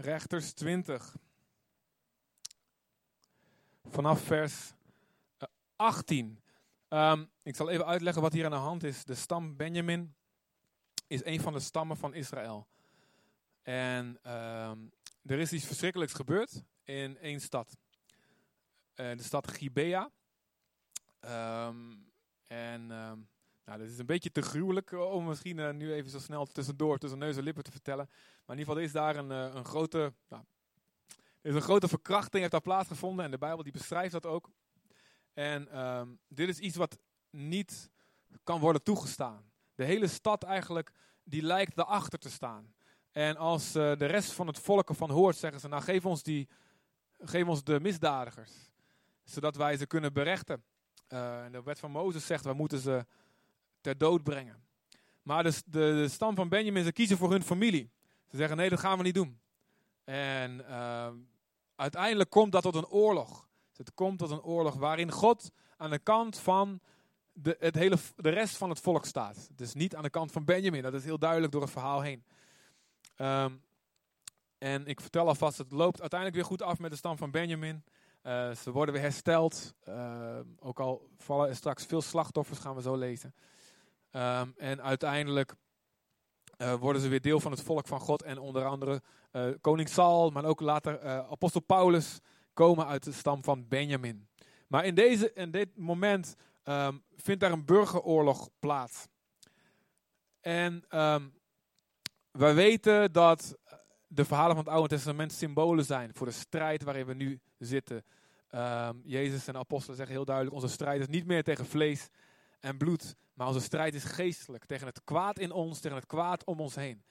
Rechters 20. Vanaf vers 18. Ehm, ik zal even uitleggen wat hier aan de hand is. De stam Benjamin is een van de stammen van Israël. En ehm, er is iets verschrikkelijks gebeurd in één stad. Uh, de stad Gibea. Ehm, en nou, dit is een beetje te gruwelijk eh, om misschien uh, nu even zo snel tussendoor tussen neus en lippen te vertellen. Maar in ieder geval is daar een, uh, een grote, nou, is een grote verkrachting heeft daar plaatsgevonden en de Bijbel die beschrijft dat ook. En um, dit is iets wat niet kan worden toegestaan. De hele stad eigenlijk, die lijkt daarachter te staan. En als de rest van het volk ervan hoort, zeggen ze, nou geef ons, die, geef ons de misdadigers. Zodat wij ze kunnen berechten. En de wet van Mozes zegt, we moeten ze ter dood brengen. Maar de, de, stam van Benjamin, ze kiezen voor hun familie. Ze zeggen, nee, dat gaan we niet doen. En uh, uiteindelijk komt dat tot een oorlog. Het komt tot een oorlog waarin God aan de kant van de, het hele, de rest van het volk staat. Dus niet aan de kant van Benjamin. Dat is heel duidelijk door het verhaal heen. Um, en ik vertel alvast, het loopt uiteindelijk weer goed af met de stam van Benjamin. Uh, ze worden weer hersteld. Uh, ook al vallen er straks veel slachtoffers, gaan we zo lezen. Um, en uiteindelijk uh, worden ze weer deel van het volk van God. En onder andere uh, koning Saul, maar ook later uh, apostel Paulus komen uit de stam van Benjamin. Maar in, deze, in dit moment um, vindt daar een burgeroorlog plaats. En um, wij weten dat de verhalen van het Oude Testament symbolen zijn voor de strijd waarin we nu zitten. Jezus en de apostelen zeggen heel duidelijk, onze strijd is niet meer tegen vlees en bloed, maar onze strijd is geestelijk. Tegen het kwaad in ons, tegen het kwaad om ons heen.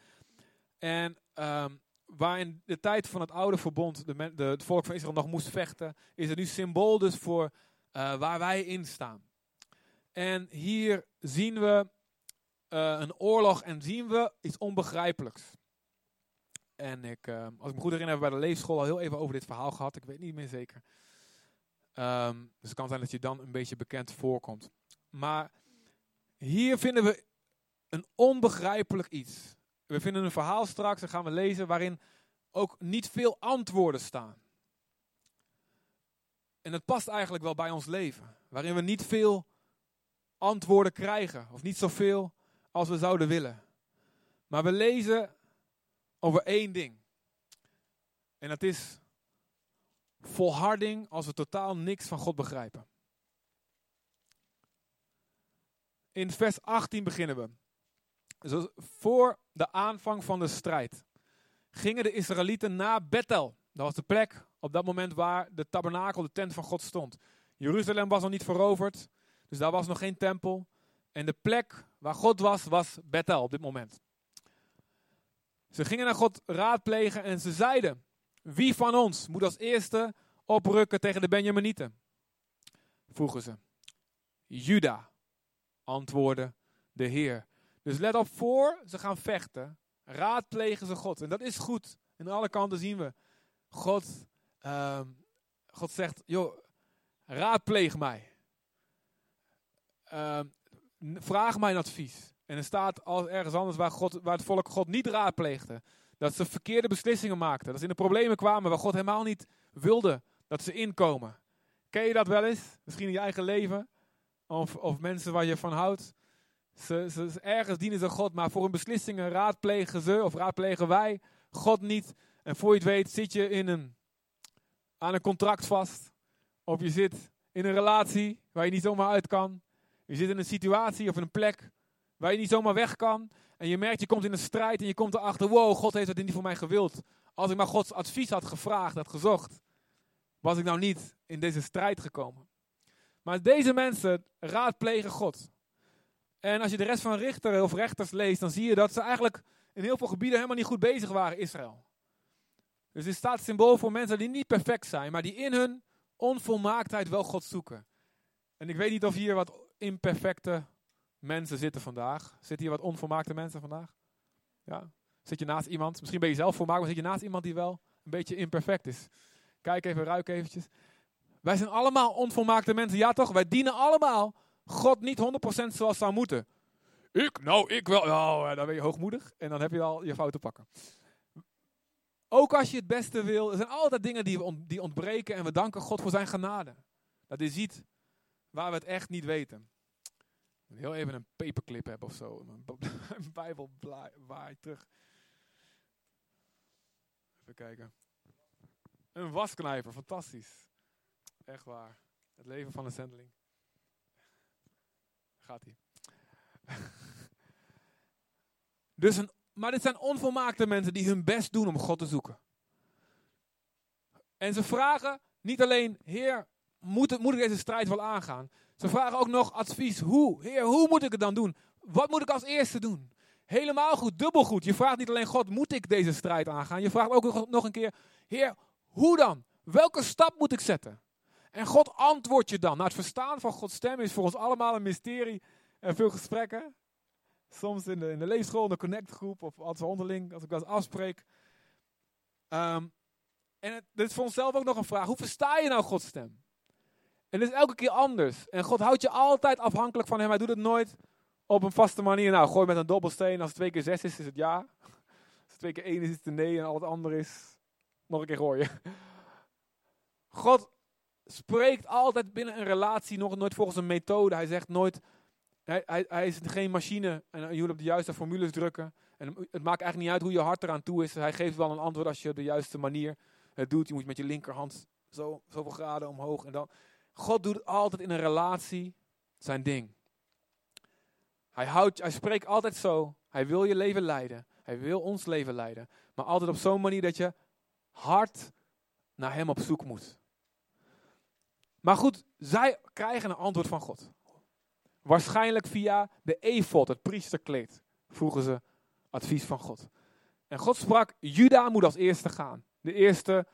En um, waar in de tijd van het oude verbond de, de, het volk van Israël nog moest vechten, is het nu symbool dus voor uh, waar wij in staan. En hier zien we uh, een oorlog en zien we iets onbegrijpelijks. En ik, uh, als ik me goed herinner, hebben we bij de leefschool al heel even over dit verhaal gehad. Ik weet niet meer zeker. Um, dus het kan zijn dat je dan een beetje bekend voorkomt. Maar hier vinden we een onbegrijpelijk iets. We vinden een verhaal straks, dat gaan we lezen, waarin ook niet veel antwoorden staan. En het past eigenlijk wel bij ons leven. Waarin we niet veel antwoorden krijgen. Of niet zoveel als we zouden willen. Maar we lezen over één ding. En dat is volharding als we totaal niks van God begrijpen. In vers 18 beginnen we. Dus voor de aanvang van de strijd gingen de Israëlieten naar Bethel. Dat was de plek op dat moment waar de tabernakel, de tent van God stond. Jeruzalem was nog niet veroverd, dus daar was nog geen tempel. En de plek waar God was, was Bethel op dit moment. Ze gingen naar God raadplegen en ze zeiden: Wie van ons moet als eerste oprukken tegen de Benjaminieten? Vroegen ze. Juda, antwoordde de Heer. Dus let op, voor ze gaan vechten, raadplegen ze God. En dat is goed. Aan alle kanten zien we. God, uh, God zegt, joh, raadpleeg mij. Uh, vraag mijn advies. En er staat als ergens anders waar, God, waar het volk God niet raadpleegde. Dat ze verkeerde beslissingen maakten. Dat ze in de problemen kwamen waar God helemaal niet wilde dat ze inkomen. Ken je dat wel eens? Misschien in je eigen leven? Of, of mensen waar je van houdt? Ze, ze, ergens dienen ze God, maar voor hun beslissingen raadplegen ze of raadplegen wij God niet. En voor je het weet zit je in een, aan een contract vast. Of je zit in een relatie waar je niet zomaar uit kan. Je zit in een situatie of in een plek waar je niet zomaar weg kan. En je merkt, je komt in een strijd en je komt erachter, wow, God heeft het niet voor mij gewild. Als ik maar Gods advies had gevraagd, had gezocht, was ik nou niet in deze strijd gekomen. Maar deze mensen raadplegen God. En als je de rest van richter of rechters leest, dan zie je dat ze eigenlijk in heel veel gebieden helemaal niet goed bezig waren, Israël. Dus dit staat symbool voor mensen die niet perfect zijn, maar die in hun onvolmaaktheid wel God zoeken. En ik weet niet of hier wat imperfecte mensen zitten vandaag. Zitten hier wat onvolmaakte mensen vandaag? Ja? Zit je naast iemand, misschien ben je zelf volmaakt, maar zit je naast iemand die wel een beetje imperfect is? Kijk even, ruik eventjes. Wij zijn allemaal onvolmaakte mensen, ja toch? Wij dienen allemaal God niet 100% zoals zou moeten. Ik? Nou, ik wel. Nou, dan ben je hoogmoedig en dan heb je al je fouten pakken. Ook als je het beste wil, er zijn altijd dingen die, ont die ontbreken en we danken God voor zijn genade. Dat hij ziet waar we het echt niet weten. Heel even een paperclip hebben of zo. Een bijbel terug. Even kijken. Een wasknijper, fantastisch. Echt waar. Het leven van een zendeling. Gaat ie. dus een, maar dit zijn onvolmaakte mensen die hun best doen om God te zoeken. En ze vragen niet alleen, Heer, moet, moet ik deze strijd wel aangaan? Ze vragen ook nog advies. Hoe? Heer, hoe moet ik het dan doen? Wat moet ik als eerste doen? Helemaal goed, dubbel goed. Je vraagt niet alleen God, moet ik deze strijd aangaan? Je vraagt ook nog een keer, Heer, hoe dan? Welke stap moet ik zetten? En God antwoordt je dan. Nou, het verstaan van Gods stem is voor ons allemaal een mysterie. En veel gesprekken. Soms in de, in de leefschool, in de connectgroep of als onderling, als ik dat afspreek. Um, en het, dit is voor onszelf ook nog een vraag. Hoe versta je nou Gods stem? En het is elke keer anders. En God houdt je altijd afhankelijk van hem. Hij doet het nooit op een vaste manier. Nou, gooi met een dobbelsteen. Als het twee keer zes is, is het ja. Als het twee keer één is, is het een nee. En al het andere is nog een keer gooien. God spreekt altijd binnen een relatie, nog nooit volgens een methode. Hij zegt nooit, hij, hij, hij is geen machine en je moet op de juiste formules drukken. En het maakt eigenlijk niet uit hoe je hart eraan toe is. Hij geeft wel een antwoord als je op de juiste manier het doet. Je moet met je linkerhand zo, zoveel graden omhoog en dan. God doet altijd in een relatie zijn ding. Hij, houdt, hij spreekt altijd zo. Hij wil je leven leiden. Hij wil ons leven leiden. Maar altijd op zo'n manier dat je hard naar hem op zoek moet. Maar goed, zij krijgen een antwoord van God. Waarschijnlijk via de efot, het priesterkleed, vroegen ze advies van God. En God sprak, Juda moet als eerste gaan. De eerste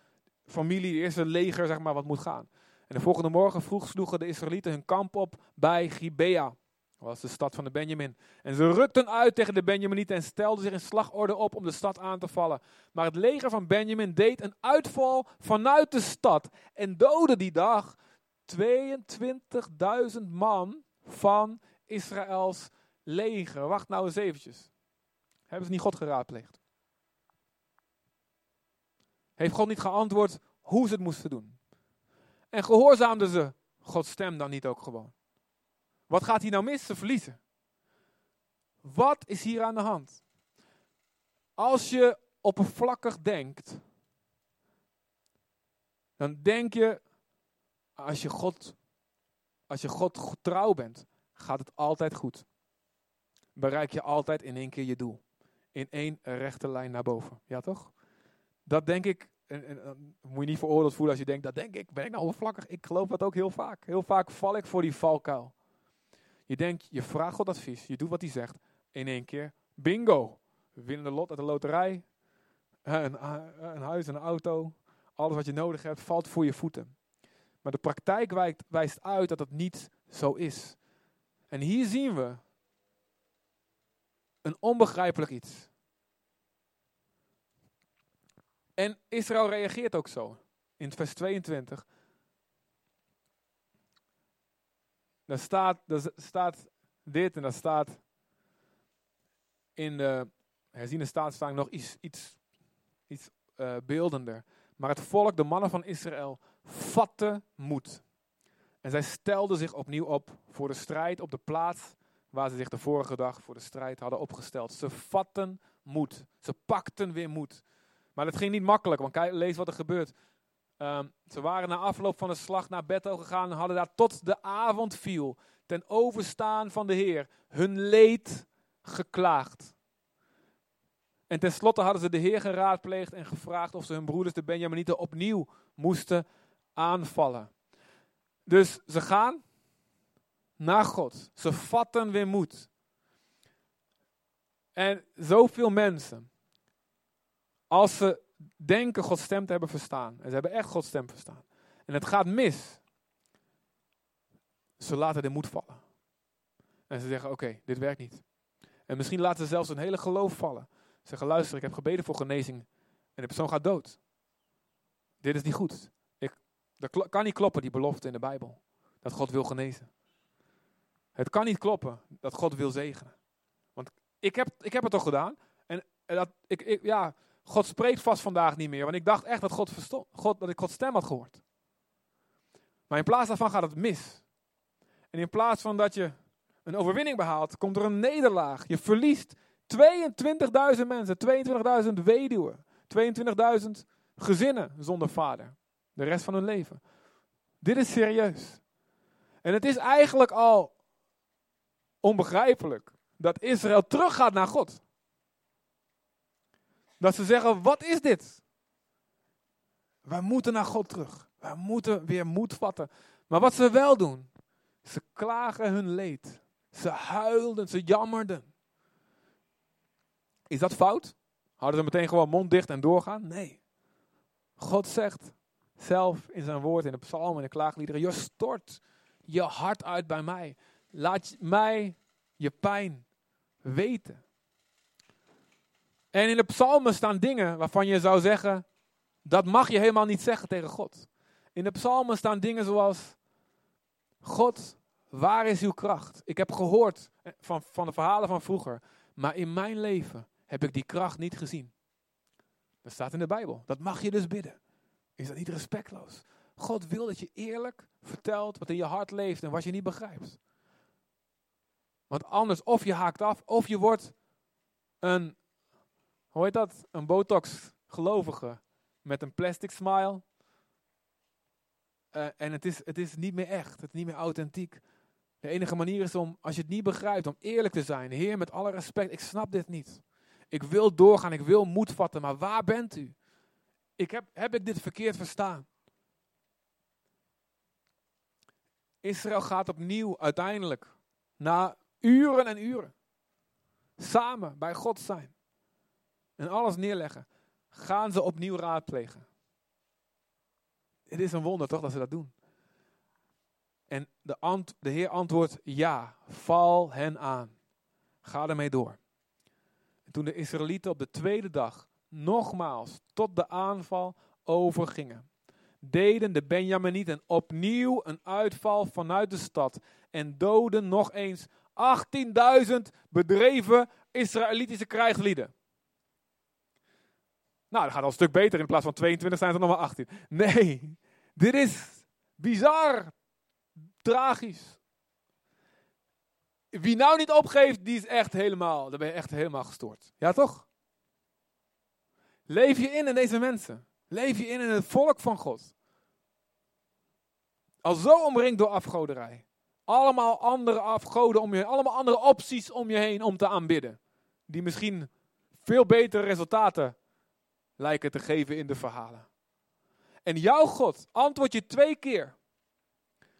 familie, de eerste leger, zeg maar, wat moet gaan. En de volgende morgen vroeg sloegen de Israëlieten hun kamp op bij Gibea. Dat was de stad van de Benjamin. En ze rukten uit tegen de Benjaminieten en stelden zich in slagorde op om de stad aan te vallen. Maar het leger van Benjamin deed een uitval vanuit de stad en doodde die dag 22.000 man van Israëls leger. Wacht nou eens eventjes. Hebben ze niet God geraadpleegd? Heeft God niet geantwoord hoe ze het moesten doen? En gehoorzaamden ze Gods stem dan niet ook gewoon? Wat gaat hier nou mis? Ze verliezen. Wat is hier aan de hand? Als je oppervlakkig denkt, dan denk je, als je God, als je God trouw bent, gaat het altijd goed. Bereik je altijd in één keer je doel. In één rechte lijn naar boven. Ja toch? Dat denk ik, en, en, moet je niet veroordeeld voelen als je denkt, dat denk ik, ben ik nou oppervlakkig? Ik geloof dat ook heel vaak. Heel vaak val ik voor die valkuil. Je denkt, je vraagt God advies, je doet wat hij zegt. In één keer, bingo. We winnen de lot uit de loterij. Een, een huis, een auto. Alles wat je nodig hebt, valt voor je voeten. Maar de praktijk wijst, uit dat het niet zo is. En hier zien we een onbegrijpelijk iets. En Israël reageert ook zo. In vers 22. Daar staat, staat dit en daar staat in de herziene staan nog iets, iets, iets uh, beeldender. Maar het volk, de mannen van Israël, vatte moed. En zij stelden zich opnieuw op voor de strijd op de plaats waar ze zich de vorige dag voor de strijd hadden opgesteld. Ze vatten moed. Ze pakten weer moed. Maar het ging niet makkelijk, want kijk, lees wat er gebeurt. Um, ze waren na afloop van de slag naar Bethel gegaan en hadden daar tot de avond viel, ten overstaan van de Heer, hun leed geklaagd. En tenslotte hadden ze de Heer geraadpleegd en gevraagd of ze hun broeders, de Benjaminieten, opnieuw moesten aanvallen. Dus ze gaan naar God. Ze vatten weer moed. En zoveel mensen, als ze denken Gods stem te hebben verstaan, en ze hebben echt Gods stem verstaan, en het gaat mis, ze laten de moed vallen. En ze zeggen, oké, dit werkt niet. En misschien laten ze zelfs een hele geloof vallen. Ze zeggen, luister, ik heb gebeden voor genezing en de persoon gaat dood. Dit is niet goed. Dat kan niet kloppen, die belofte in de Bijbel. Dat God wil genezen. Het kan niet kloppen dat God wil zegenen. Want ik heb, ik heb het toch gedaan. En, dat, ik, ik, ja, God spreekt vast vandaag niet meer. Want ik dacht echt dat, God verstond, God, dat ik Gods stem had gehoord. Maar in plaats daarvan gaat het mis. En in plaats van dat je een overwinning behaalt, komt er een nederlaag. Je verliest 22.000 mensen, 22.000 weduwen, 22.000 gezinnen zonder vader. De rest van hun leven. Dit is serieus. En het is eigenlijk al onbegrijpelijk dat Israël teruggaat naar God. Dat ze zeggen, wat is dit? Wij moeten naar God terug. Wij moeten weer moed vatten. Maar wat ze wel doen, ze klagen hun leed. Ze huilden, ze jammerden. Is dat fout? Hadden ze meteen gewoon mond dicht en doorgaan? Nee. God zegt zelf in zijn woord, in de psalmen en de klaagliederen, je stort je hart uit bij mij. Laat mij je pijn weten. En in de psalmen staan dingen waarvan je zou zeggen, dat mag je helemaal niet zeggen tegen God. In de psalmen staan dingen zoals, God, waar is uw kracht? Ik heb gehoord van, van de verhalen van vroeger, maar in mijn leven heb ik die kracht niet gezien. Dat staat in de Bijbel. Dat mag je dus bidden. Is dat niet respectloos? God wil dat je eerlijk vertelt wat in je hart leeft en wat je niet begrijpt. Want anders of je haakt af of je wordt een, hoe heet dat? Een botox gelovige met een plastic smile. Uh, en het is, het is niet meer echt, het is niet meer authentiek. De enige manier is om, als je het niet begrijpt, om eerlijk te zijn. Heer, met alle respect, ik snap dit niet. Ik wil doorgaan, ik wil moed vatten, maar waar bent u? Ik heb, heb ik dit verkeerd verstaan? Israël gaat opnieuw uiteindelijk, na uren en uren, samen bij God zijn en alles neerleggen, gaan ze opnieuw raadplegen. Het is een wonder toch dat ze dat doen. En de, ant, de Heer antwoordt ja, val hen aan. Ga ermee door. En toen de Israëlieten op de tweede dag nogmaals tot de aanval overgingen, deden de Benjaminieten opnieuw een uitval vanuit de stad en doden nog eens 18.000 bedreven Israëlitische krijgslieden. Nou, dat gaat al een stuk beter. In plaats van 22 zijn er nog maar 18. Nee, dit is bizar. Tragisch. Wie nou niet opgeeft, die is echt helemaal, dan ben je echt helemaal gestoord. Ja, toch? Leef je in in deze mensen. Leef je in in het volk van God. Al zo omringd door afgoderij. Allemaal andere afgoden om je heen. Allemaal andere opties om je heen om te aanbidden. Die misschien veel betere resultaten lijken te geven in de verhalen. En jouw God antwoordt je twee keer.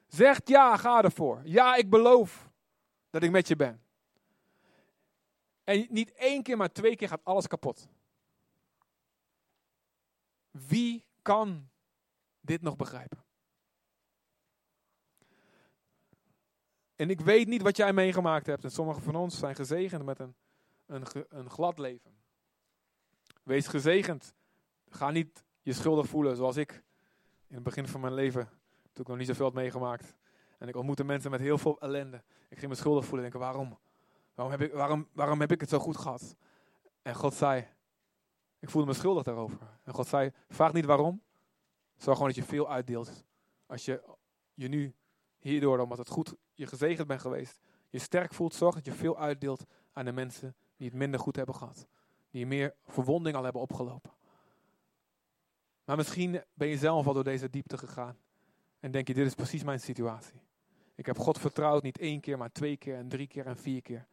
Zegt ja, ga ervoor. Ja, ik beloof dat ik met je ben. En niet één keer, maar twee keer gaat alles kapot. Wie kan dit nog begrijpen? En ik weet niet wat jij meegemaakt hebt. En sommigen van ons zijn gezegend met een, een, een glad leven. Wees gezegend. Ga niet je schuldig voelen zoals ik in het begin van mijn leven, toen ik nog niet zoveel had meegemaakt. En ik ontmoette mensen met heel veel ellende. Ik ging me schuldig voelen en denken, waarom? Waarom heb, ik, waarom, waarom heb ik het zo goed gehad? En God zei, ik voelde me schuldig daarover. En God zei, vraag niet waarom. Zorg gewoon dat je veel uitdeelt. Als je je nu hierdoor, omdat het goed, je gezegend bent geweest, je sterk voelt, zorg dat je veel uitdeelt aan de mensen die het minder goed hebben gehad. Die meer verwonding al hebben opgelopen. Maar misschien ben je zelf al door deze diepte gegaan. En denk je, dit is precies mijn situatie. Ik heb God vertrouwd, niet één keer, maar twee keer en drie keer en vier keer.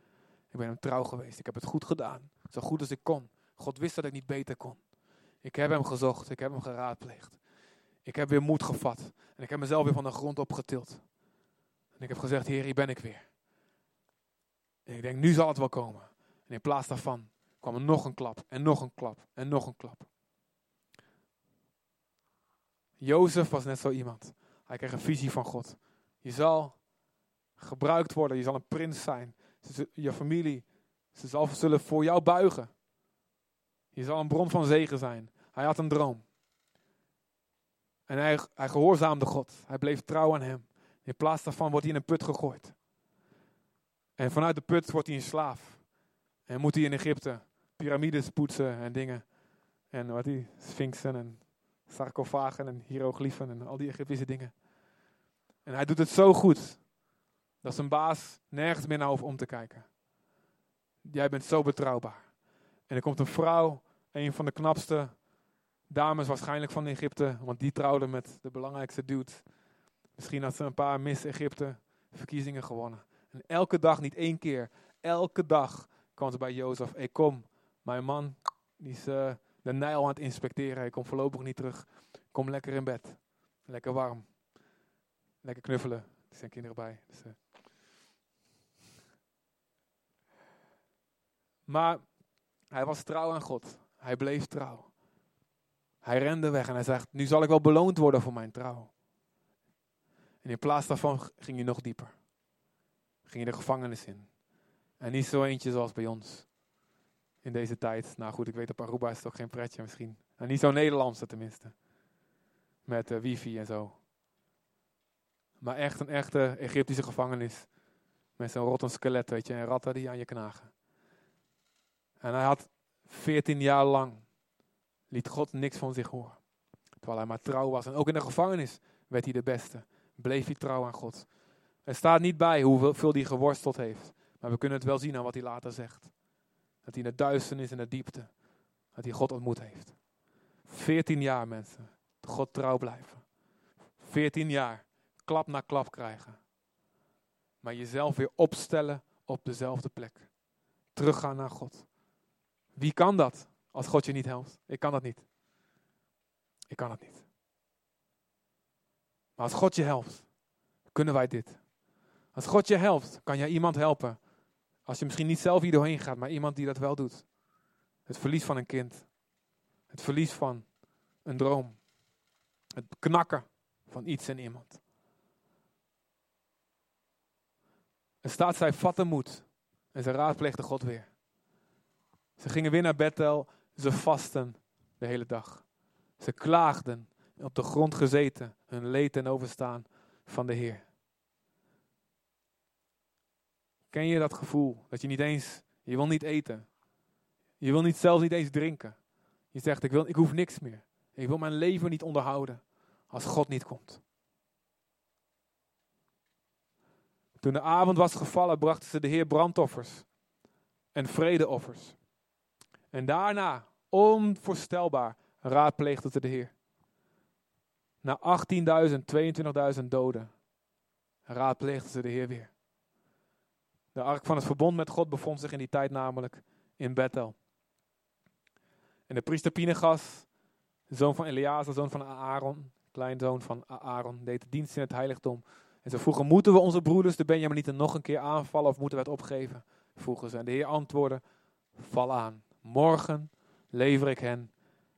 Ik ben hem trouw geweest. Ik heb het goed gedaan. Zo goed als ik kon. God wist dat ik niet beter kon. Ik heb hem gezocht. Ik heb hem geraadpleegd. Ik heb weer moed gevat. En ik heb mezelf weer van de grond opgetild. En ik heb gezegd, Heer, hier ben ik weer. En ik denk, nu zal het wel komen. En in plaats daarvan kwam er nog een klap. En nog een klap. En nog een klap. Jozef was net zo iemand. Hij kreeg een visie van God. Je zal gebruikt worden, je zal een prins zijn. Je familie, ze zal, zullen voor jou buigen. Je zal een bron van zegen zijn. Hij had een droom. En hij, hij gehoorzaamde God. Hij bleef trouw aan hem. In plaats daarvan wordt hij in een put gegooid. En vanuit de put wordt hij een slaaf. En moet hij in Egypte piramides poetsen en dingen. En wat die sphinxen en sarcofagen en hieroglyphen en al die Egyptische dingen. En hij doet het zo goed dat zijn baas nergens meer naar hoeft om te kijken. Jij bent zo betrouwbaar. En er komt een vrouw, een van de knapste dames waarschijnlijk van Egypte, want die trouwde met de belangrijkste dude. Misschien had ze een paar Miss Egypte verkiezingen gewonnen. En elke dag, niet één keer, elke dag kwam ze bij Jozef. Hey, kom, mijn man die is uh, de Nijl aan het inspecteren. Hij komt voorlopig niet terug. Kom lekker in bed. Lekker warm. Lekker knuffelen. Er zijn kinderen bij. Dus, uh. Maar hij was trouw aan God. Hij bleef trouw. Hij rende weg en hij zegt, nu zal ik wel beloond worden voor mijn trouw. En in plaats daarvan ging hij nog dieper. Ging hij de gevangenis in. En niet zo eentje zoals bij ons. In deze tijd. Nou goed, ik weet op Aruba is het toch geen pretje misschien. En niet zo Nederlandse tenminste. Met uh, wifi en zo. Maar echt een echte Egyptische gevangenis. Met zo'n rotten skelet, weet je. En ratten die aan je knagen. En hij had 14 jaar lang. Liet God niks van zich horen. Terwijl hij maar trouw was. En ook in de gevangenis werd hij de beste. Bleef hij trouw aan God. Er staat niet bij hoeveel hij geworsteld heeft. Maar we kunnen het wel zien aan wat hij later zegt. Dat hij in de duisternis en de diepte, dat hij God ontmoet heeft. 14 jaar mensen, God trouw blijven. 14 jaar, klap na klap krijgen. Maar jezelf weer opstellen op dezelfde plek. Teruggaan naar God. Wie kan dat als God je niet helpt? Ik kan dat niet. Ik kan het niet. Maar als God je helpt, kunnen wij dit. Als God je helpt, kan jij iemand helpen. Als je misschien niet zelf hier doorheen gaat, maar iemand die dat wel doet. Het verlies van een kind. Het verlies van een droom. Het knakken van iets en iemand. Er staat, zij vatten moed. En ze raadpleegden God weer. Ze gingen weer naar Bethel. Ze vasten de hele dag. Ze klaagden op de grond gezeten. Hun leed ten overstaan van de Heer. Ken je dat gevoel? Dat je niet eens, je wil niet eten. Je wil niet zelfs niet eens drinken. Je zegt, ik, wil, ik hoef niks meer. Ik wil mijn leven niet onderhouden als God niet komt. Toen de avond was gevallen, brachten ze de Heer brandoffers en vredeoffers. En daarna, onvoorstelbaar, raadpleegden ze de Heer. Na 18.000, 22.000 doden, raadpleegden ze de Heer weer. De ark van het verbond met God bevond zich in die tijd namelijk in Bethel. En de priester Pinegas, zoon van Eleazar, zoon van Aaron, kleinzoon van Aaron, deed de dienst in het heiligdom. En ze vroegen, moeten we onze broeders, de Benjaminieten, nog een keer aanvallen of moeten we het opgeven? Vroegen ze. En de Heer antwoordde, val aan. Morgen lever ik hen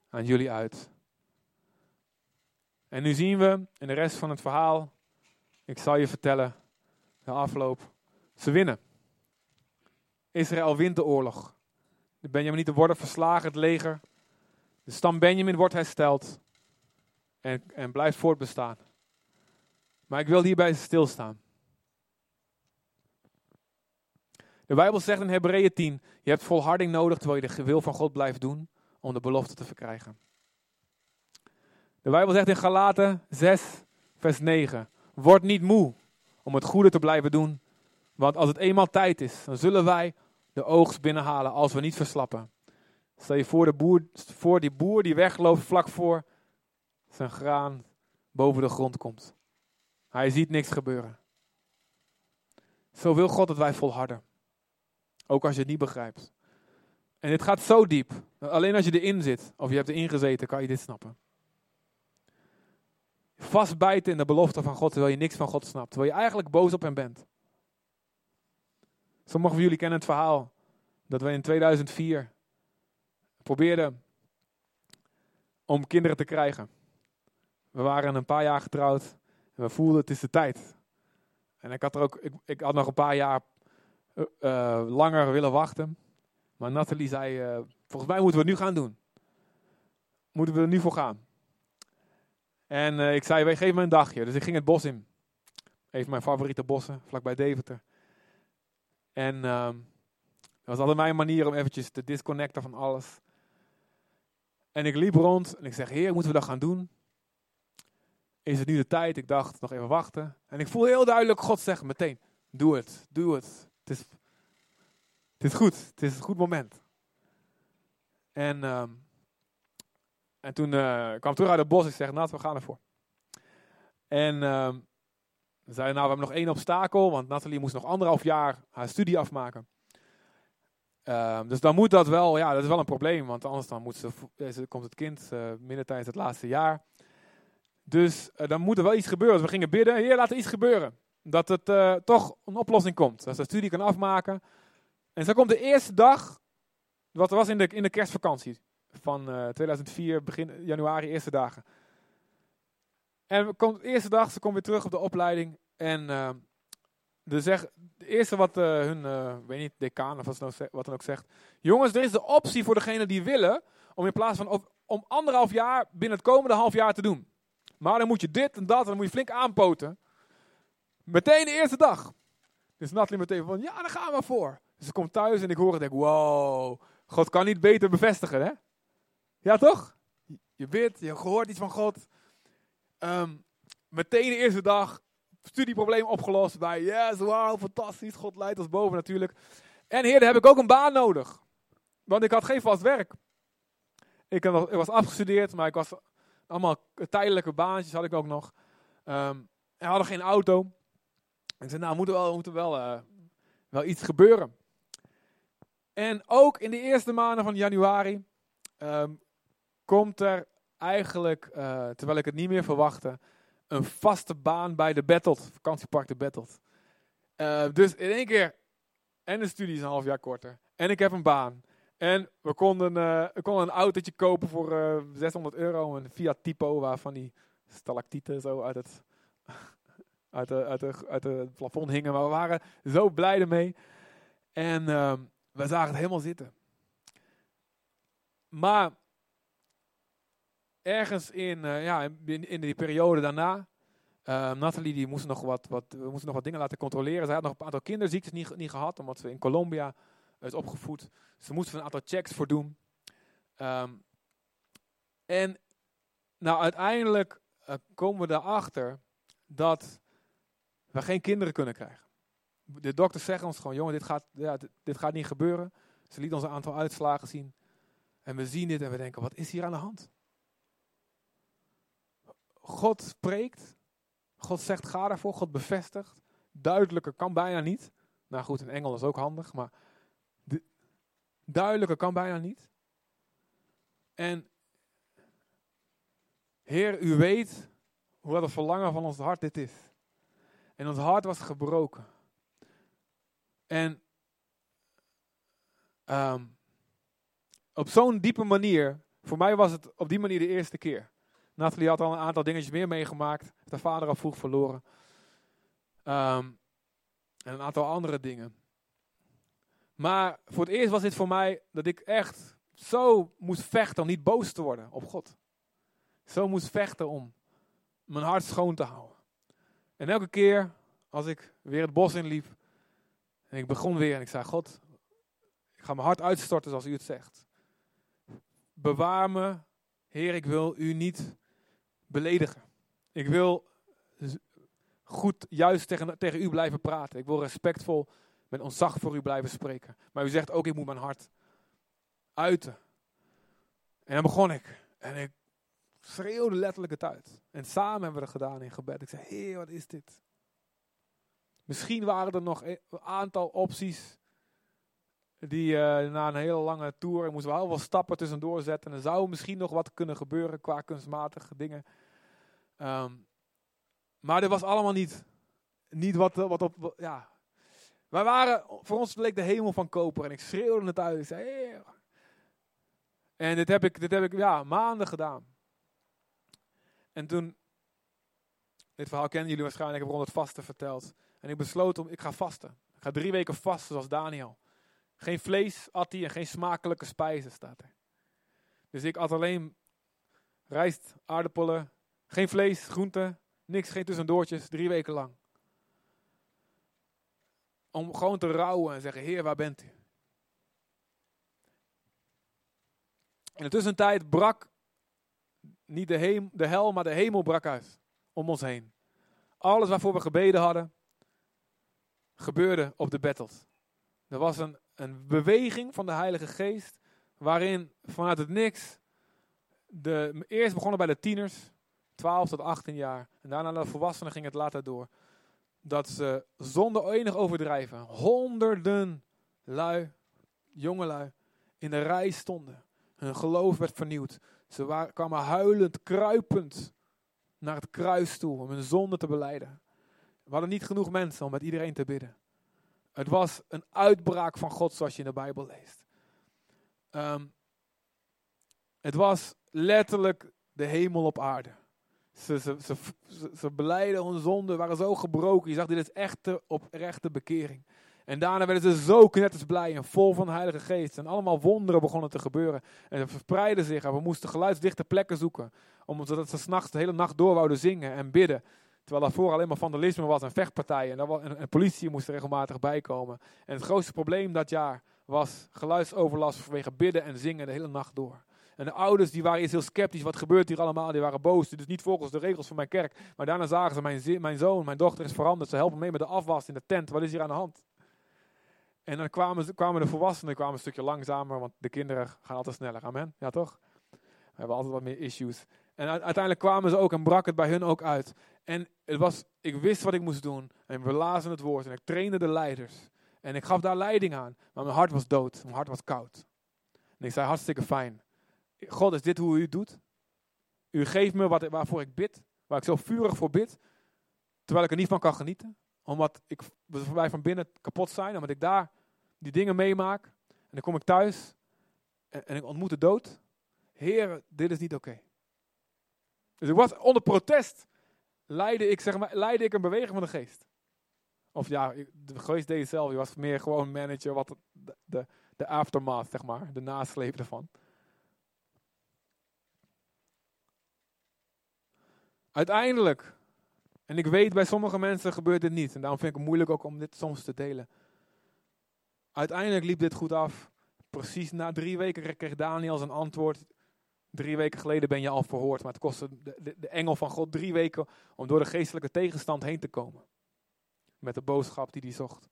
aan jullie uit. En nu zien we in de rest van het verhaal, ik zal je vertellen, de afloop, ze winnen. Israël wint de oorlog. De Benjaminieten worden verslagen, het leger. De stam Benjamin wordt hersteld en, en blijft voortbestaan. Maar ik wil hierbij stilstaan. De Bijbel zegt in Hebreeën 10, je hebt volharding nodig terwijl je de wil van God blijft doen om de belofte te verkrijgen. De Bijbel zegt in Galaten 6, vers 9, word niet moe om het goede te blijven doen, want als het eenmaal tijd is, dan zullen wij de oogst binnenhalen als we niet verslappen. Stel je voor, de boer, voor die boer die wegloopt vlak voor zijn graan boven de grond komt. Hij ziet niks gebeuren. Zo wil God dat wij volharden. Ook als je het niet begrijpt. En dit gaat zo diep. Alleen als je erin zit, of je hebt erin gezeten, kan je dit snappen. Vastbijten in de belofte van God, terwijl je niks van God snapt. Terwijl je eigenlijk boos op hem bent. Sommigen van jullie kennen het verhaal dat we in 2004 probeerden om kinderen te krijgen. We waren een paar jaar getrouwd en we voelden het is de tijd. En ik had, er ook, ik, ik had nog een paar jaar uh, langer willen wachten. Maar Nathalie zei, uh, volgens mij moeten we het nu gaan doen. Moeten we er nu voor gaan. En ik zei, geef me een dagje. Dus ik ging het bos in. Even mijn favoriete bossen, vlakbij Deventer. En uh, dat was altijd mijn manier om eventjes te disconnecten van alles. En ik liep rond en ik zeg, Heer, moeten we dat gaan doen? Is het nu de tijd? Ik dacht, nog even wachten. En ik voel heel duidelijk God zeggen meteen, doe het, doe het. Het is, is goed, het is een goed moment. En, ehm, en toen uh, kwam terug uit het bos. Ik zeg, nou, we gaan ervoor. En uh, zei, nou, we hebben nog één obstakel, want Nathalie moest nog anderhalf jaar haar studie afmaken. Uh, dus dan moet dat wel, ja, dat is wel een probleem, want anders dan moet ze, komt het kind uh, midden tijdens het laatste jaar. Dus dan moet er wel iets gebeuren. Dus we gingen bidden, heer, laat er iets gebeuren. Dat het uh, toch een oplossing komt, dat ze de studie kan afmaken. En zo komt de eerste dag, wat was in de, in de kerstvakantie van 2004, begin januari, eerste dagen. En komt de eerste dag, ze komt weer terug op de opleiding. En de, zeg, eerste wat hun, uh, weet niet, decaan of wat, nou wat dan ook zegt. Jongens, er is de optie voor degenen die willen, om in plaats van om anderhalf jaar binnen het komende half jaar te doen. Maar dan moet je dit en dat, en dan moet je flink aanpoten. Meteen de eerste dag. Dus Natalie meteen van, ja, daar gaan we voor. Dus ze komt thuis en ik hoor het, denk wow, God kan niet beter bevestigen, hè? Ja, toch? Je bidt, je hoort iets van God. Um, meteen de eerste dag, studieprobleem opgelost. Bij yes, wow, fantastisch. God leidt ons boven natuurlijk. En heer, heb ik ook een baan nodig. Want ik had geen vast werk. Ik, was afgestudeerd, maar ik was allemaal tijdelijke baantjes had ik ook nog. Um, en hadden geen auto. En zei, nou, moet er wel, moet er wel, wel iets gebeuren. En ook in de eerste maanden van januari um, komt er eigenlijk, uh, terwijl ik het niet meer verwachtte, een vaste baan bij de Battled, vakantiepark de Battled. Uh, dus in één keer, en de studie is een half jaar korter. En ik heb een baan. En we konden, uh, we konden een autootje kopen voor uh, eh, 600 euro. Een Fiat Tipo, waarvan die stalactieten zo uit het, uit, de, uit, de, uit het plafond hingen. Maar we waren zo blij ermee. En uh, we zagen het helemaal zitten. Maar ergens in, uh, ja, in, in, die periode daarna. Uh, Nathalie die moest nog wat, wat, we moesten nog wat dingen laten controleren. Zij had nog een aantal kinderziektes niet, niet gehad, omdat ze in Colombia is opgevoed. Ze moesten een aantal checks voor doen. Um, en nou, uiteindelijk uh, komen we erachter dat we geen kinderen kunnen krijgen. De dokters zeggen ons gewoon, jongen, dit gaat, ja, dit, gaat niet gebeuren. Ze lieten ons een aantal uitslagen zien. En we zien dit en we denken, wat is hier aan de hand? God spreekt. God zegt ga daarvoor. God bevestigt. Duidelijker kan bijna niet. Nou goed, in Engels is ook handig. Maar duidelijker kan bijna niet. En Heer, u weet hoe het verlangen van ons hart dit is. En ons hart was gebroken. En um, op zo'n diepe manier, voor mij was het op die manier de eerste keer. Nathalie had al een aantal dingetjes meer meegemaakt. Haar vader al vroeg verloren. Um, en een aantal andere dingen. Maar voor het eerst was dit voor mij dat ik echt zo moest vechten om niet boos te worden op God. Zo moest vechten om mijn hart schoon te houden. En elke keer als ik weer het bos inliep en ik begon weer en ik zei: God, ik ga mijn hart uitstorten zoals u het zegt. Bewaar me, Heer, ik wil u niet beledigen. Ik wil goed, juist tegen, tegen u blijven praten. Ik wil respectvol met ontzag voor u blijven spreken. Maar u zegt ook, ik moet mijn hart uiten. En dan begon ik. En ik schreeuwde letterlijk het uit. En samen hebben we dat gedaan in gebed. Ik zei, heer, wat is dit? Misschien waren er nog een aantal opties die uh, na een hele lange tour moesten we heel veel stappen tussendoor zetten. En er zou misschien nog wat kunnen gebeuren qua kunstmatige dingen. Um, maar er was allemaal niet, niet wat, wat op. Ja. Wij waren, voor ons leek de hemel van koper. En ik schreeuwde het uit. Ik zei, hey. En dit heb ik, dit heb ik ja, maanden gedaan. En toen, dit verhaal kennen jullie waarschijnlijk, ik heb rond het vasten verteld. En ik besloot om, ik ga vasten. Ik ga drie weken vasten zoals Daniel. Geen vlees at hij en geen smakelijke spijzen staat er. Dus ik at alleen rijst, aardappelen, geen vlees, groenten, niks, geen tussendoortjes, drie weken lang. Om gewoon te rouwen en zeggen, Heer, waar bent u? In de tussentijd brak niet de, hem, de hel, maar de hemel brak uit om ons heen. Alles waarvoor we gebeden hadden, gebeurde op de battles. Er was een, een beweging van de Heilige Geest, waarin vanuit het niks, de, eerst begonnen bij de tieners, 12 tot 18 jaar, en daarna de volwassenen ging het later door, dat ze zonder enig overdrijven honderden lui, jongelui, in de rij stonden. Hun geloof werd vernieuwd. Ze kwamen huilend, kruipend naar het kruis toe om hun zonde te beleiden. We hadden niet genoeg mensen om met iedereen te bidden. Het was een uitbraak van God zoals je in de Bijbel leest. Ehm, het was letterlijk de hemel op aarde. Ze, ze, ze, ze, beleiden hun zonden, waren zo gebroken. Je zag, dit is echte, oprechte bekering. En daarna werden ze zo knettersblij en vol van de Heilige Geest. En allemaal wonderen begonnen te gebeuren. En ze verspreidden zich en we moesten geluidsdichte plekken zoeken. Om, zodat ze s'nachts de hele nacht door wouden zingen en bidden. Terwijl daarvoor alleen maar vandalisme was en vechtpartijen. En, en, politie moest er regelmatig bij komen. En het grootste probleem dat jaar was geluidsoverlast vanwege bidden en zingen de hele nacht door. En de ouders die waren eerst heel sceptisch. Wat gebeurt hier allemaal? Die waren boos. Dit is niet volgens de regels van mijn kerk. Maar daarna zagen ze, mijn, mijn zoon, mijn dochter is veranderd. Ze helpen mee met de afwas in de tent. Wat is hier aan de hand? En dan kwamen, kwamen de volwassenen kwamen een stukje langzamer, want de kinderen gaan altijd sneller. Amen? Ja, toch? We hebben altijd wat meer issues. En uiteindelijk kwamen ze ook en brak het bij hun ook uit. En het was, ik wist wat ik moest doen. En we lazen het woord en ik trainde de leiders. En ik gaf daar leiding aan. Maar mijn hart was dood. Mijn hart was koud. En ik zei hartstikke fijn. God, is dit hoe u doet? U geeft me wat, waarvoor ik bid. Waar ik zo vurig voor bid. Terwijl ik er niet van kan genieten omdat ik, wij van binnen kapot zijn. Omdat ik daar die dingen meemaak. En dan kom ik thuis. En, en ik ontmoet de dood. Heer, dit is niet oké. Dus ik was onder protest. Leidde ik, zeg maar, leidde ik een beweging van de geest. Of ja, de geest deed zelf. Je was meer gewoon manager. Wat de, de, de aftermath, zeg maar. De nasleep ervan. Uiteindelijk en ik weet, bij sommige mensen gebeurt dit niet. En daarom vind ik het moeilijk ook om dit soms te delen. Uiteindelijk liep dit goed af. Precies na drie weken kreeg Daniel zijn antwoord. Drie weken geleden ben je al verhoord. Maar het kostte de, engel van God drie weken om door de geestelijke tegenstand heen te komen. Met de boodschap die hij zocht.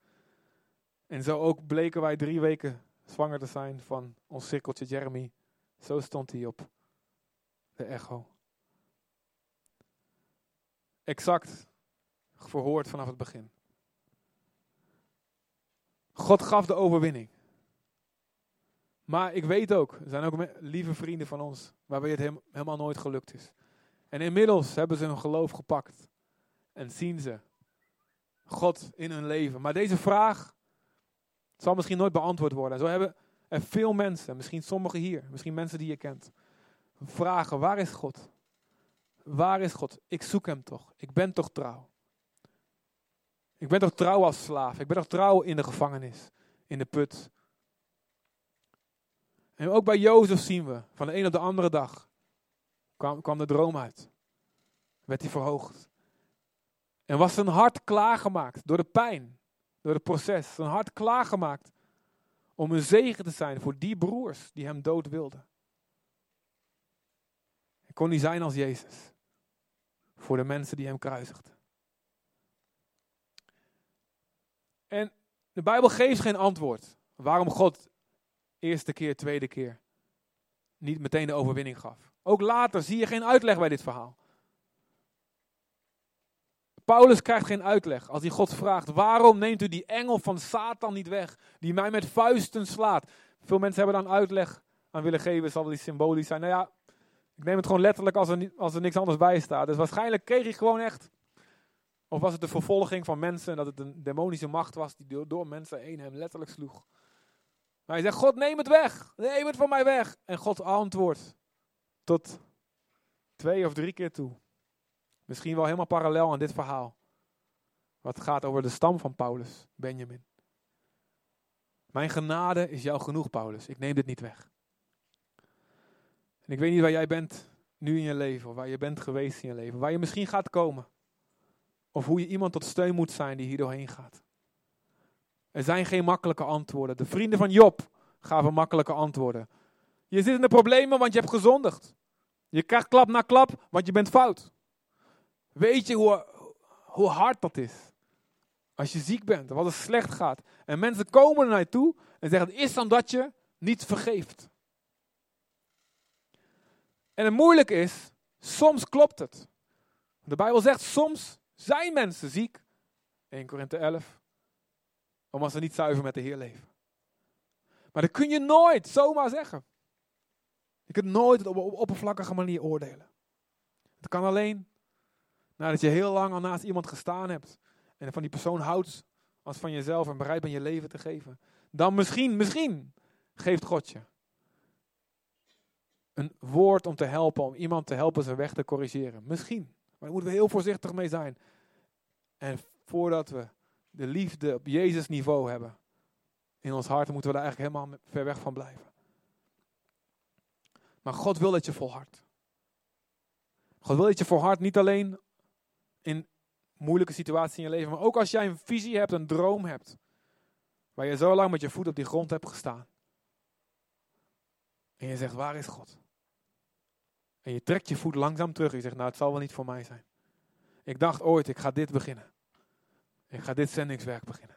En zo ook bleken wij drie weken zwanger te zijn van ons cirkeltje Jeremy. Zo stond hij op de echo exact verhoord vanaf het begin. God gaf de overwinning. Maar ik weet ook, er zijn ook lieve vrienden van ons, waarbij het helemaal nooit gelukt is. En inmiddels hebben ze hun geloof gepakt. En zien ze God in hun leven. Maar deze vraag zal misschien nooit beantwoord worden. En zo hebben er veel mensen, misschien sommigen hier, misschien mensen die je kent, vragen: waar is God? Waar is God? Ik zoek hem toch. Ik ben toch trouw. Ik ben toch trouw als slaaf. Ik ben toch trouw in de gevangenis, in de put. En ook bij Jozef zien we, van de een op de andere dag kwam, kwam de droom uit. Werd hij verhoogd. En was zijn hart klaargemaakt door de pijn, door het proces. Zijn hart klaargemaakt om een zegen te zijn voor die broers die hem dood wilden. Hij kon niet zijn als Jezus voor de mensen die hem kruisigden. En de Bijbel geeft geen antwoord waarom God eerste keer, tweede keer niet meteen de overwinning gaf. Ook later zie je geen uitleg bij dit verhaal. Paulus krijgt geen uitleg als hij God vraagt: waarom neemt u die engel van Satan niet weg, die mij met vuisten slaat? Veel mensen hebben dan uitleg aan willen geven, zal die symbolisch zijn. Nou ja, ik neem het gewoon letterlijk als er, als er niks anders bij staat. Dus waarschijnlijk kreeg hij gewoon echt. Of was het de vervolging van mensen en dat het een demonische macht was die door, door mensen heen hem letterlijk sloeg. Maar hij zegt, God neem het weg. Neem het van mij weg. En God antwoordt tot twee of drie keer toe. Misschien wel helemaal parallel aan dit verhaal. Wat gaat over de stam van Paulus, Benjamin. Mijn genade is jou genoeg, Paulus. Ik neem dit niet weg. Ik weet niet waar jij bent nu in je leven, of waar je bent geweest in je leven, waar je misschien gaat komen. Of hoe je iemand tot steun moet zijn die hier doorheen gaat. Er zijn geen makkelijke antwoorden. De vrienden van Job gaven makkelijke antwoorden. Je zit in de problemen, want je hebt gezondigd. Je krijgt klap na klap, want je bent fout. Weet je hoe, hoe hard dat is? Als je ziek bent, als het slecht gaat. En mensen komen naar je toe en zeggen, het is omdat je niet vergeeft. En het moeilijke is, soms klopt het. De Bijbel zegt, soms zijn mensen ziek. 1 Korinthe 11. Omdat ze niet zuiver met de Heer leven. Maar dat kun je nooit zomaar zeggen. Je kunt nooit op een oppervlakkige manier oordelen. Het kan alleen nadat je heel lang al naast iemand gestaan hebt. En van die persoon houdt als van jezelf en bereid bent je leven te geven. Dan misschien, misschien geeft God je een woord om te helpen, om iemand te helpen zijn weg te corrigeren. Misschien. Maar daar moeten we heel voorzichtig mee zijn. En voordat we de liefde op Jezus niveau hebben in ons hart, moeten we daar eigenlijk helemaal ver weg van blijven. Maar God wil dat je volhardt. God wil dat je volhardt niet alleen in moeilijke situaties in je leven, maar ook als jij een visie hebt, een droom hebt, waar je zo lang met je voet op die grond hebt gestaan. En je zegt, waar is God? En je trekt je voet langzaam terug je zegt, nou het zal wel niet voor mij zijn. Ik dacht ooit, ik ga dit beginnen. Ik ga dit zendingswerk beginnen.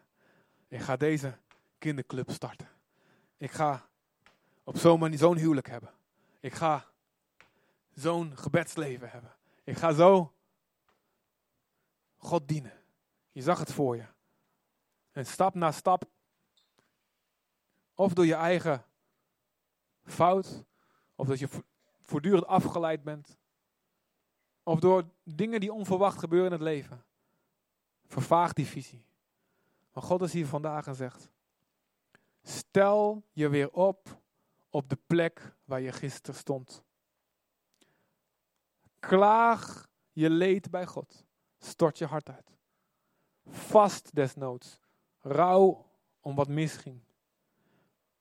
Ik ga deze kinderclub starten. Ik ga op zo'n manier zo'n huwelijk hebben. Ik ga zo'n gebedsleven hebben. Ik ga zo God dienen. Je zag het voor je. En stap na stap, of door je eigen fout, of dat je voortdurend afgeleid bent, of door dingen die onverwacht gebeuren in het leven, vervaagt die visie. Maar God is hier vandaag en zegt, stel je weer op op de plek waar je gisteren stond. Klaag je leed bij God. Stort je hart uit. Vast desnoods. Rouw om wat misging.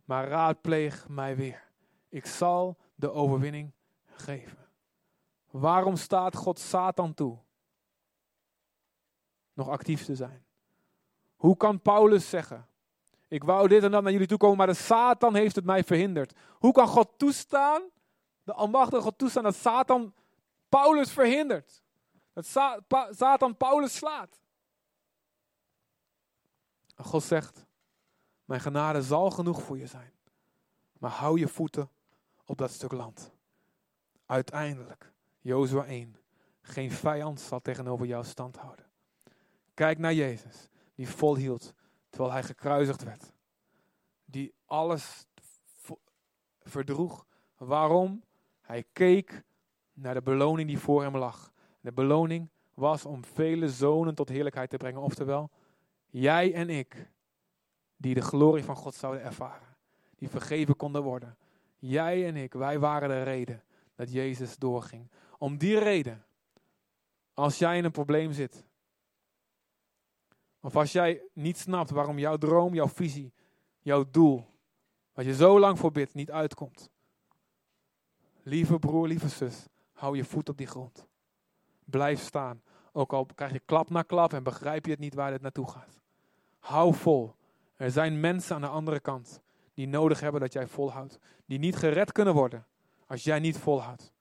Maar raadpleeg mij weer. Ik zal de overwinning geven. Waarom staat God Satan toe? Nog actief te zijn. Hoe kan Paulus zeggen? Ik wou dit en dat naar jullie toe komen, maar de Satan heeft het mij verhinderd. Hoe kan God toestaan, de Almachtige God toestaan, dat Satan Paulus verhindert? Dat Satan Paulus slaat. God zegt, mijn genade zal genoeg voor je zijn. Maar hou je voeten op dat stuk land. Uiteindelijk, Jozua 1, geen vijand zal tegenover jou stand houden. Kijk naar Jezus, die volhield terwijl hij gekruisigd werd. Die alles verdroeg. Waarom? Hij keek naar de beloning die voor hem lag. De beloning was om vele zonen tot heerlijkheid te brengen. Oftewel, jij en ik, die de glorie van God zouden ervaren. Die vergeven konden worden. Jij en ik, wij waren de reden dat Jezus doorging. Om die reden, als jij in een probleem zit, of als jij niet snapt waarom jouw droom, jouw visie, jouw doel, wat je zo lang voor bidt, niet uitkomt. Lieve broer, lieve zus, hou je voet op die grond. Blijf staan. Ook al krijg je klap na klap en begrijp je het niet waar het naartoe gaat. Hou vol. Er zijn mensen aan de andere kant die nodig hebben dat jij volhoudt. Die niet gered kunnen worden als jij niet volhoudt.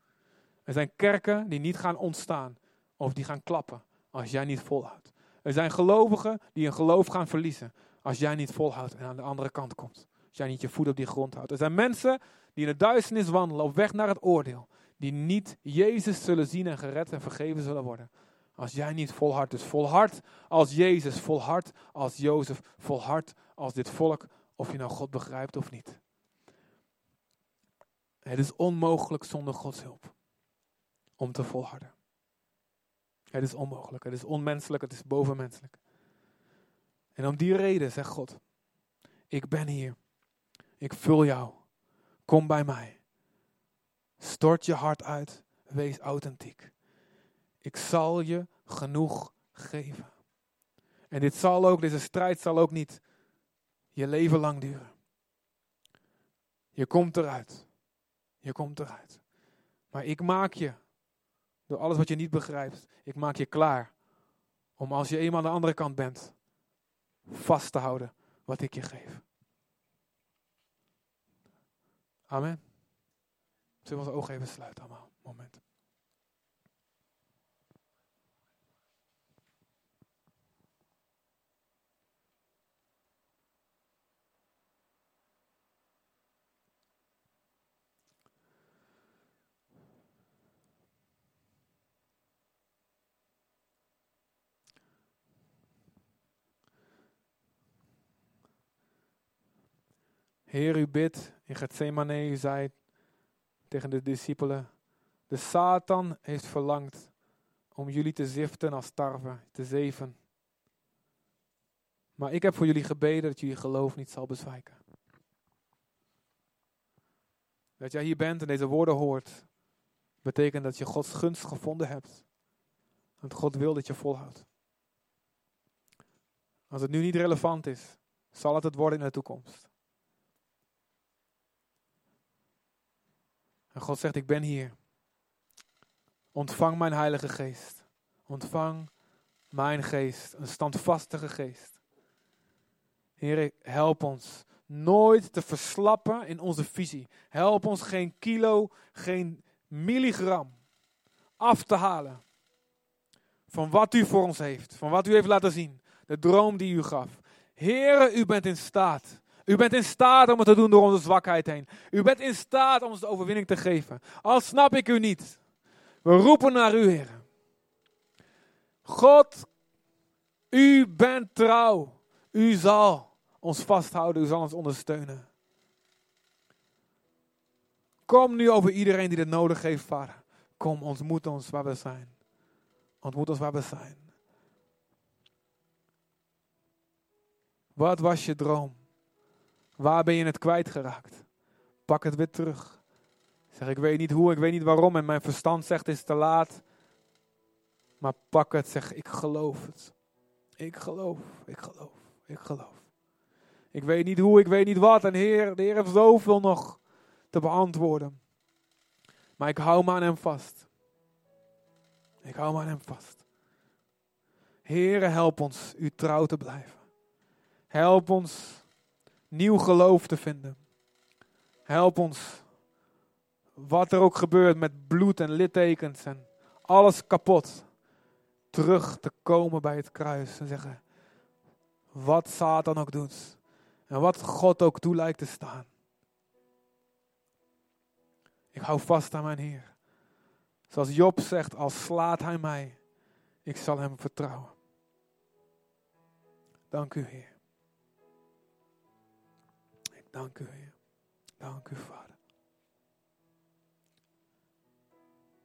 Er zijn kerken die niet gaan ontstaan of die gaan klappen als jij niet volhoudt. Er zijn gelovigen die een geloof gaan verliezen als jij niet volhoudt en aan de andere kant komt. Als jij niet je voet op die grond houdt. Er zijn mensen die in de duisternis wandelen op weg naar het oordeel. Die niet Jezus zullen zien en gered en vergeven zullen worden. Als jij niet volhardt. Dus volhard als Jezus, volhard als Jozef, volhard als dit volk. Of je nou God begrijpt of niet. Het is onmogelijk zonder Gods hulp. Om te volharden. Het is onmogelijk, het is onmenselijk, het is bovenmenselijk. En om die reden zegt God, ik ben hier. Ik vul jou. Kom bij mij. Stort je hart uit. Wees authentiek. Ik zal je genoeg geven. En dit zal ook, deze strijd zal ook niet je leven lang duren. Je komt eruit. Je komt eruit. Maar ik maak je door alles wat je niet begrijpt. Ik maak je klaar om als je eenmaal aan de andere kant bent, vast te houden wat ik je geef. Amen. Zullen we onze ogen even sluiten allemaal? Moment. Heer, u bidt in Gethsemane, u zei tegen de discipelen, de Satan heeft verlangd om jullie te ziften als tarwe, te zeven. Maar ik heb voor jullie gebeden dat jullie geloof niet zal bezwijken. Dat jij hier bent en deze woorden hoort, betekent dat je Gods gunst gevonden hebt. Want God wil dat je volhoudt. Als het nu niet relevant is, zal het het worden in de toekomst. En God zegt, ik ben hier. Ontvang mijn Heilige Geest. Ontvang mijn geest, een standvastige geest. Heer, help ons nooit te verslappen in onze visie. Help ons geen kilo, geen milligram af te halen van wat u voor ons heeft, van wat u heeft laten zien, de droom die u gaf. Heere, u bent in staat u bent in staat om het te doen door onze zwakheid heen. U bent in staat om ons de overwinning te geven. Al snap ik u niet. We roepen naar u, Heer. God, u bent trouw. U zal ons vasthouden. U zal ons ondersteunen. Kom nu over iedereen die dit nodig heeft, Vader. Kom, ontmoet ons waar we zijn. Ontmoet ons waar we zijn. Wat was je droom? Waar ben je het kwijtgeraakt? Pak het weer terug. Zeg, ik weet niet hoe, ik weet niet waarom en mijn verstand zegt het is te laat. Maar pak het, zeg, ik geloof het. Ik geloof, ik geloof, ik geloof. Ik weet niet hoe, ik weet niet wat. En Heer, de Heer heeft zoveel nog te beantwoorden. Maar ik hou me aan Hem vast. Ik hou me aan Hem vast. Heere, help ons u trouw te blijven. Help ons nieuw geloof te vinden. Help ons, wat er ook gebeurt met bloed en littekens en alles kapot, terug te komen bij het kruis en zeggen, wat Satan ook doet en wat God ook toe lijkt te staan. Ik hou vast aan mijn Heer. Zoals Job zegt, als slaat hij mij, ik zal hem vertrouwen. Dank u, Heer. Dank u, Heer. Dank u, Vader.